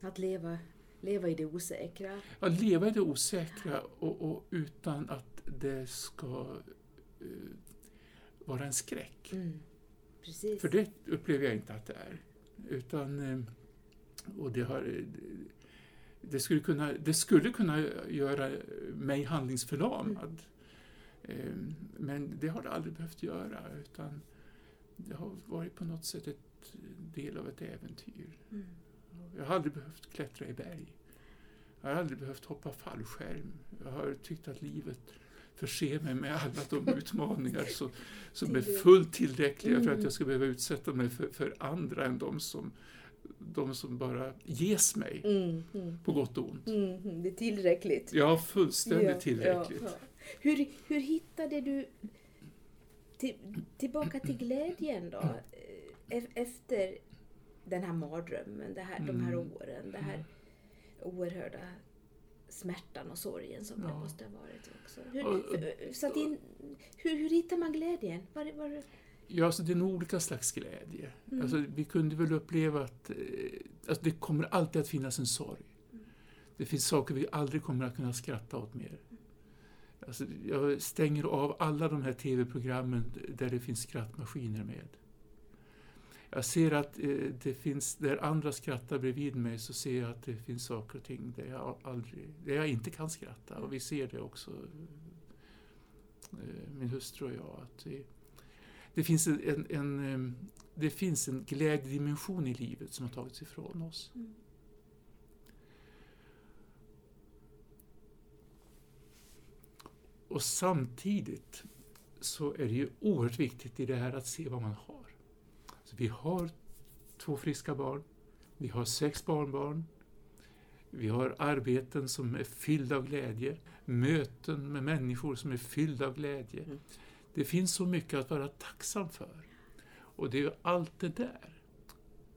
Att leva, leva i det osäkra? Att leva i det osäkra och, och utan att det ska eh, vara en skräck. Mm. För det upplever jag inte att det är. Utan, eh, och det, har, det, skulle kunna, det skulle kunna göra mig handlingsförlamad. Mm. Men det har det aldrig behövt göra. Utan det har varit på något sätt ett del av ett äventyr. Mm. Jag har aldrig behövt klättra i berg. Jag har aldrig behövt hoppa fallskärm. Jag har tyckt att livet förse mig med alla de utmaningar som, som är fullt tillräckliga för att mm. jag ska behöva utsätta mig för, för andra än de som, de som bara ges mig, mm, mm, på gott och ont. Mm, mm det är tillräckligt. Ja, fullständigt ja, tillräckligt. Ja, ja. Hur, hur hittade du till, tillbaka till glädjen då? Eh, efter den här mardrömmen, det här, de här mm. åren, det här oerhörda smärtan och sorgen som ja. det måste ha varit också. Hur, hur, så in, hur, hur hittar man glädjen? Var, var... Ja, alltså det är nog olika slags glädje. Mm. Alltså, vi kunde väl uppleva att eh, alltså, det kommer alltid att finnas en sorg. Mm. Det finns saker vi aldrig kommer att kunna skratta åt mer. Alltså, jag stänger av alla de här TV-programmen där det finns skrattmaskiner med. Jag ser att eh, det finns, där andra skrattar bredvid mig så ser jag att det finns saker och ting där jag, aldrig, där jag inte kan skratta. Och vi ser det också, eh, min hustru och jag. Att det, det, finns en, en, en, eh, det finns en glädjedimension i livet som har tagits ifrån oss. Mm. Och samtidigt så är det ju oerhört viktigt i det här att se vad man har. Vi har två friska barn, vi har sex barnbarn, vi har arbeten som är fyllda av glädje, möten med människor som är fyllda av glädje. Mm. Det finns så mycket att vara tacksam för. Och det är allt det där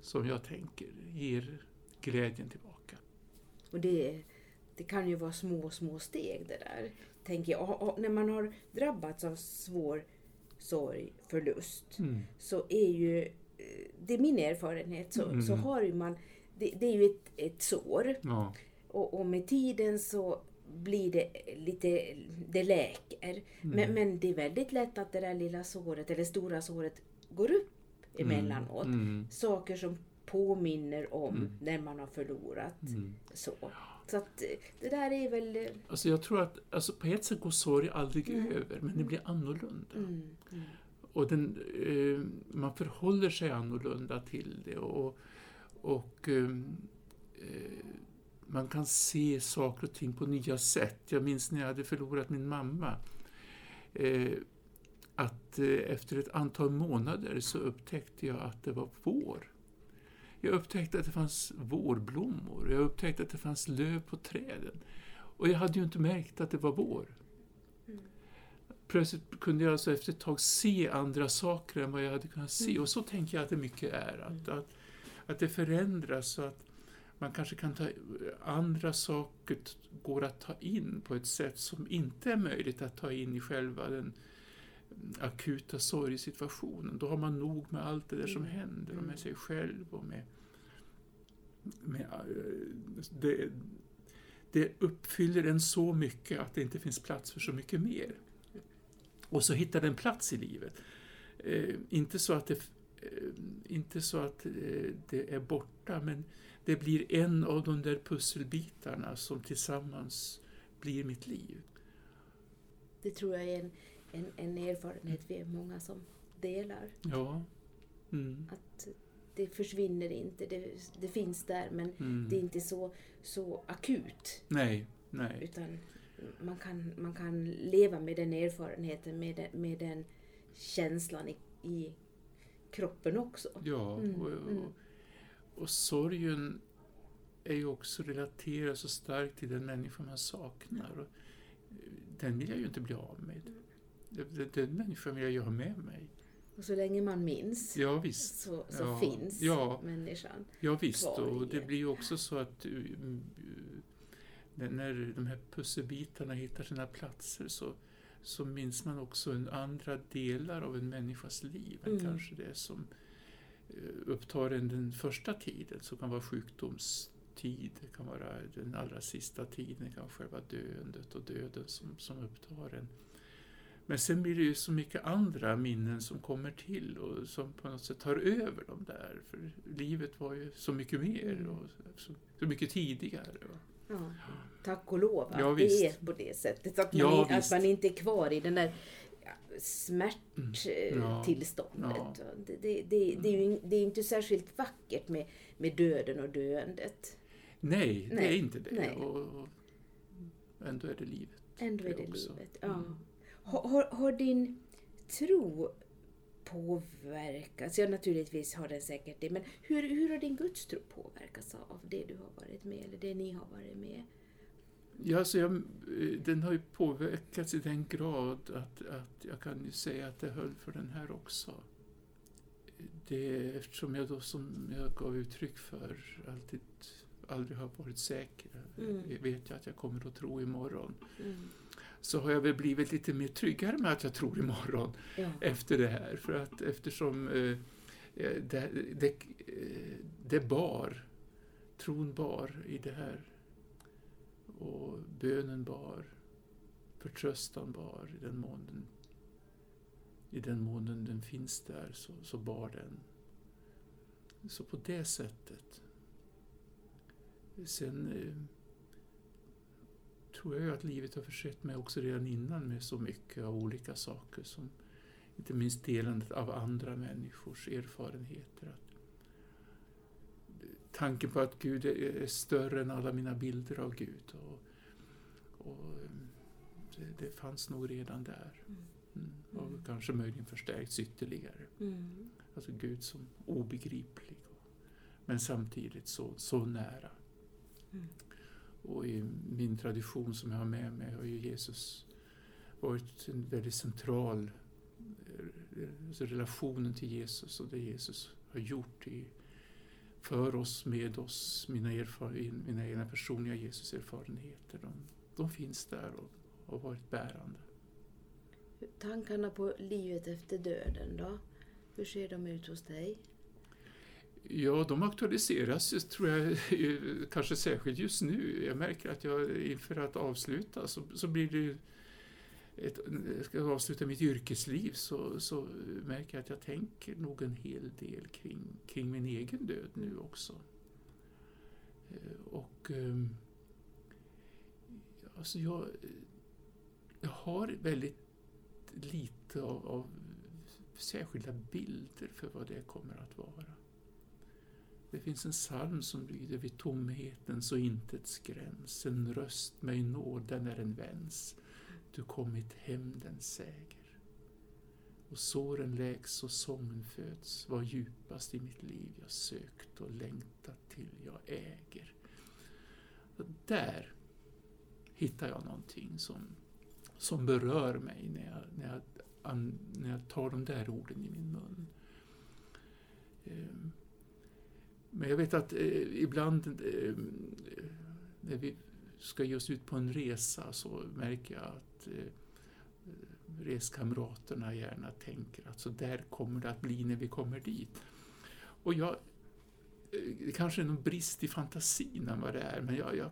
som jag tänker ger glädjen tillbaka. Och det, det kan ju vara små, små steg det där. Tänker jag. Och, och när man har drabbats av svår sorg, förlust, mm. så är ju, det är min erfarenhet, så, mm. så har ju man, det, det, är ju ett, ett sår. Ja. Och, och, med tiden så blir det lite, det läker. Mm. Men, men det är väldigt lätt att det där lilla såret, eller stora såret, går upp emellanåt. Mm. mm. Saker som påminner om mm. när man har förlorat. Mm. Så. Så att eh, det där är väl... Eh, alltså jag tror att alltså på ett sätt går sorg aldrig mm. över, men det blir annorlunda. Och den, eh, man förhåller sig annorlunda till det. Och, och eh, eh, man kan se saker och ting på nya sätt. Jag minns när jag hade förlorat min mamma. Eh, att eh, efter ett antal månader så upptäckte jag att det var vår. Jag upptäckte att det fanns vårblommor. Jag upptäckte att det fanns löv på träden. Och jag hade ju inte märkt att det var vår. Mm. Plötsligt kunde jag alltså efter ett tag se andra saker än vad jag hade kunnat se. Mm. Och så tänker jag att det mycket är. Att, mm. att, att det förändras. Så att man kanske kan ta andra saker går att ta in på ett sätt som inte är möjligt att ta in i själva den akuta sorgsituationen. Då har man nog med allt det där som Mm. händer och Mm. med sig själv och med, med eh, det, det uppfyller en så mycket att det inte finns plats för så mycket mer. Och så hittar den plats i livet. Eh, inte så att det, eh, inte så att eh, det är borta, men det blir en av de där pusselbitarna som tillsammans blir mitt liv. Det tror jag är en, en, en erfarenhet vi är många som delar. Ja. Mm. Att det försvinner inte, det, det finns där men Mm. det är inte så, så akut. Nej, nej. Utan man kan, man kan leva med den erfarenheten, med den, med den känslan i, i kroppen också. Ja, Mm, och, mm. och, och sorgen är ju också relaterad så starkt till den människa man saknar. Och eh, den vill jag ju inte bli av med. Den- Den människan vill jag ju ha med mig. Och så länge man minns Ja, visst. så, så Ja, finns ja. människan. Ja, visst. kvar Och det blir ju också så att uh, när- de här pusselbitarna hittar sina platser så, så minns man också en andra delar av en människas liv än Mm. kanske det som uh, upptar en den första tiden, som kan vara sjukdomstid, det kan vara den allra sista tiden, det kan vara själva döendet och döden som, som upptar en. Men sen blir det ju så mycket andra minnen som kommer till och som på något sätt tar över de där. För livet var ju så mycket mer Mm. och så, så mycket tidigare. Ja, tack och lov att Ja, det visst. är på det sättet. Att man, Ja, i- att man inte är kvar i den där ja, Mm. Ja. smärttillståndet. Det, det, det, det är ju det är inte särskilt vackert med, med döden och döendet. Nej, det Nej, är inte det. Och, och ändå är det livet. Ändå är Det det också. livet. Ja. Mm. Har, har, har din tro påverkats? Ja, naturligtvis har den säkert det. Men hur, hur har din gudstro påverkats av det du har varit med eller det ni har varit med? Ja, alltså jag, eh, den har ju påverkats i den grad att, att jag kan ju säga att det höll för den här också. Det, eftersom jag då, som jag gav uttryck för, alltid, aldrig har varit säker. Mm. Jag vet jag att jag kommer att tro imorgon. Mm. Så har jag väl blivit lite mer tryggare med att jag tror imorgon Ja. efter det här. För att eftersom eh, eh, det, det, eh, det bar, tron bar i det här. Och bönen bar, förtröstan bar i den mån i den, mån den, den finns där så, så bar den. Så på det sättet. Sen eh, tror jag ju att livet har försett mig också redan innan med så mycket av olika saker som inte minst delandet av andra människors erfarenheter. Att tanken på att Gud är större än alla mina bilder av Gud. Och, och mm, det, det fanns nog redan där. Mm. Mm. Och Mm. kanske möjligen förstärkts ytterligare. Mm. Alltså Gud som obegriplig. Men samtidigt så, så nära. Mm. Och i min tradition som jag har med mig har ju Jesus varit en väldigt central eh, alltså relationen till Jesus och det Jesus har gjort i, för oss, med oss, mina, mina egna personliga Jesuserfarenheter. De, de finns där och har varit bärande. Tankarna på livet efter döden då? Hur ser de ut hos dig? Ja, de aktualiseras tror jag, kanske särskilt just nu. Jag märker att jag inför att avsluta så, så blir det ett, ska jag avsluta mitt yrkesliv så, så märker jag att jag tänker nog en hel del kring, kring min egen död nu också. Eh, och ehm, alltså jag, jag har väldigt lite av, av särskilda bilder för vad det kommer att vara. Det finns en psalm som lyder vid tomhetens och intets gräns. En röst mig nåd är en väns. Du kommit hem den säger. Och såren läks och sången föds. Vad djupast i mitt liv jag sökt och längtat till jag äger. Och där hittar jag någonting som, som berör mig när jag, när, jag, när jag tar de där orden i min mun. Ehm, men jag vet att eh, ibland eh, när vi ska ge oss ut på en resa så märker jag att eh, reskamraterna gärna tänker att så där kommer det att bli när vi kommer dit. Och jag, eh, det kanske är någon brist i fantasin än vad det är, men jag, jag,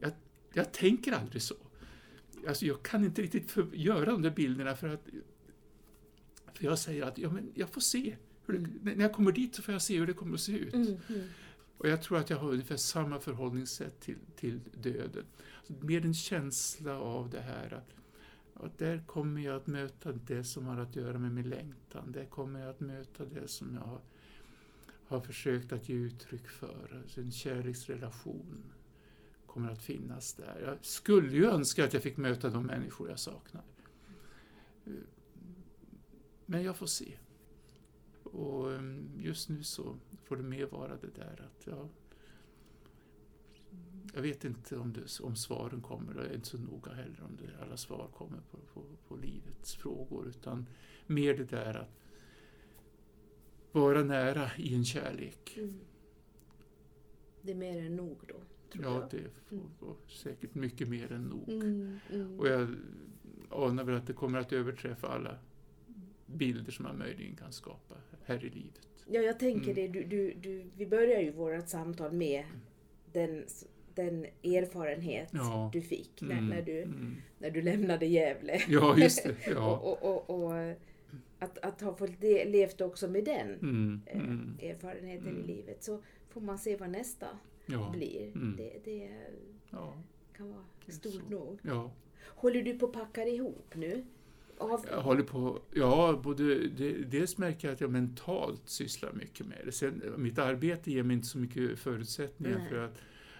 jag, jag tänker aldrig så. Alltså jag kan inte riktigt för, göra de där bilderna för att för jag säger att ja, men jag får se. Det, när jag kommer dit så får jag se hur det kommer att se ut. Mm, mm. Och jag tror att jag har ungefär samma förhållningssätt till, till döden. Mer en känsla av det här att, att där kommer jag att möta det som har att göra med min längtan. Där kommer jag att möta det som jag har, har försökt att ge uttryck för. Alltså en kärleksrelation kommer att finnas där. Jag skulle ju önska att jag fick möta de människor jag saknar. Men jag får se. Och ehm, just nu så får det mer vara det där att ja, jag vet inte om, det, om svaren kommer, jag är inte så noga heller om det, alla svar kommer på, på, på livets frågor, utan mer det där att vara nära i en kärlek. Mm. Det är mer än nog då? Ja, jag. det får vara säkert mycket mer än nog. Mm, mm. Och jag anar väl att det kommer att överträffa alla bilder som man möjligen kan skapa här i livet. Ja, jag tänker Mm. det. Du, du, du, vi börjar ju vårt samtal med den, den erfarenhet Ja. du fick när, Mm, när, du, mm. när du lämnade Gävle. Ja, just det. Ja. och, och, och, och att, att ha fått le, levt också med den Mm, eh, mm, erfarenheten Mm. i livet så får man se vad nästa ja. blir. Mm. Det, det kan vara stort nog. Håller du på att packa ihop nu? Av, Jag håller på, ja, både, dels märker jag att jag mentalt sysslar mycket med det. Sen, mitt arbete ger mig inte så mycket förutsättningar Nej. för att,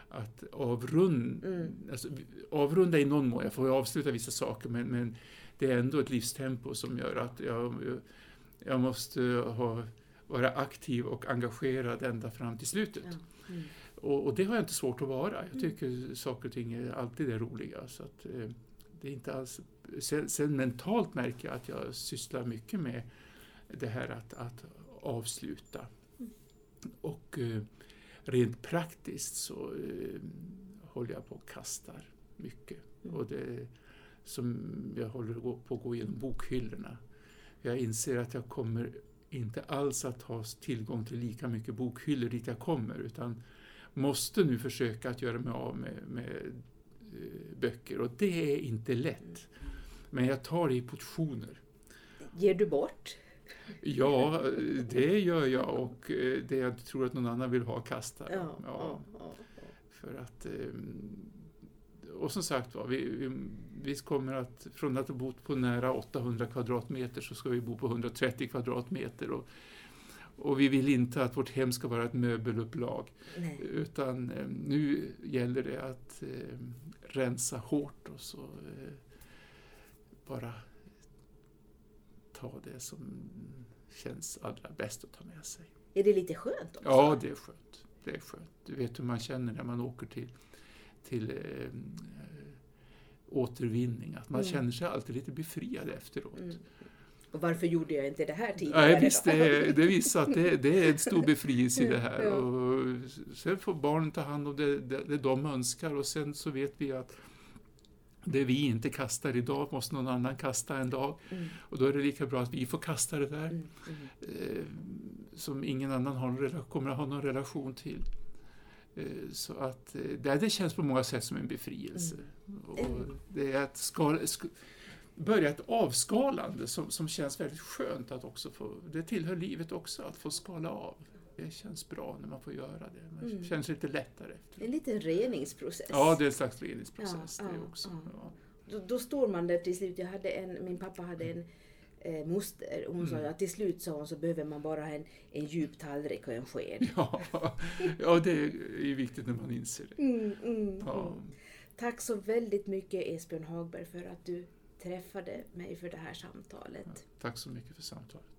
att avrunda, Mm. alltså, avrunda i någon mån. Jag får ju avsluta vissa saker, men, men det är ändå ett livstempo som gör att jag, jag måste ha, vara aktiv och engagerad ända fram till slutet. ja. mm. Och, och det har jag inte svårt att vara. Jag tycker saker och ting alltid är roliga. Så att, eh, det är inte alls, sen, sen mentalt märker jag att jag sysslar mycket med det här att, att avsluta. Mm. Och eh, rent praktiskt så eh, håller jag på och kastar mycket. Mm. Och det som jag håller på att gå igenom bokhyllorna. Jag inser att jag kommer inte alls att ha tillgång till lika mycket bokhyllor dit jag kommer utan måste nu försöka att göra mig av med, med eh, böcker och det är inte lätt. Men jag tar det i portioner. Ger du bort? Ja, det gör jag och eh, det jag tror att någon annan vill ha kastar jag. Ja, ja, ja. För att, ehm, och som sagt var, vi, vi, vi kommer att, från att ha bott på nära 800 kvadratmeter så ska vi bo på 130 kvadratmeter. Och, och vi vill inte att vårt hem ska vara ett möbelupplag. Nej. Utan eh, nu gäller det att eh, rensa hårt och så eh, bara ta det som känns allra bäst att ta med sig. Är det lite skönt också? Ja, det är skönt. Det är skönt. Du vet hur man känner när man åker till, till eh, återvinning. Att man Mm. känner sig alltid lite befriad efteråt. Mm. Och varför gjorde jag inte det här tidigare? Nej, visst, det, det visar att det, det är en stor befrielse i det här. Ja. Och sen får barnen ta hand om det, det, det de önskar och sen så vet vi att det vi inte kastar idag måste någon annan kasta en dag. Mm, Och då är det lika bra att vi får kasta det där. mm, mm. eh, som ingen annan har rela- kommer att ha någon relation till. Eh, så att eh, det, det känns på många sätt som en befrielse. Och det är ett skal, sk, börja ett avskalande som, som känns väldigt skönt att också få, det tillhör livet också, att få skala av. Det känns bra när man får göra det. Man Mm. känns lite lättare efter. En liten reningsprocess. Ja, det är en slags reningsprocess Ja, det ja, också. ja. Ja. Då, då står man där till slut. Jag hade en, min pappa hade en eh, moster. och Hon sa Mm. att till slut sa hon så behöver man bara en, en djup tallrik och en sked. Ja, ja, det är viktigt när man inser det. Mm, mm, Ja. mm. Tack så väldigt mycket Esbjörn Hagberg för att du träffade mig för det här samtalet. Tack så mycket för samtalet.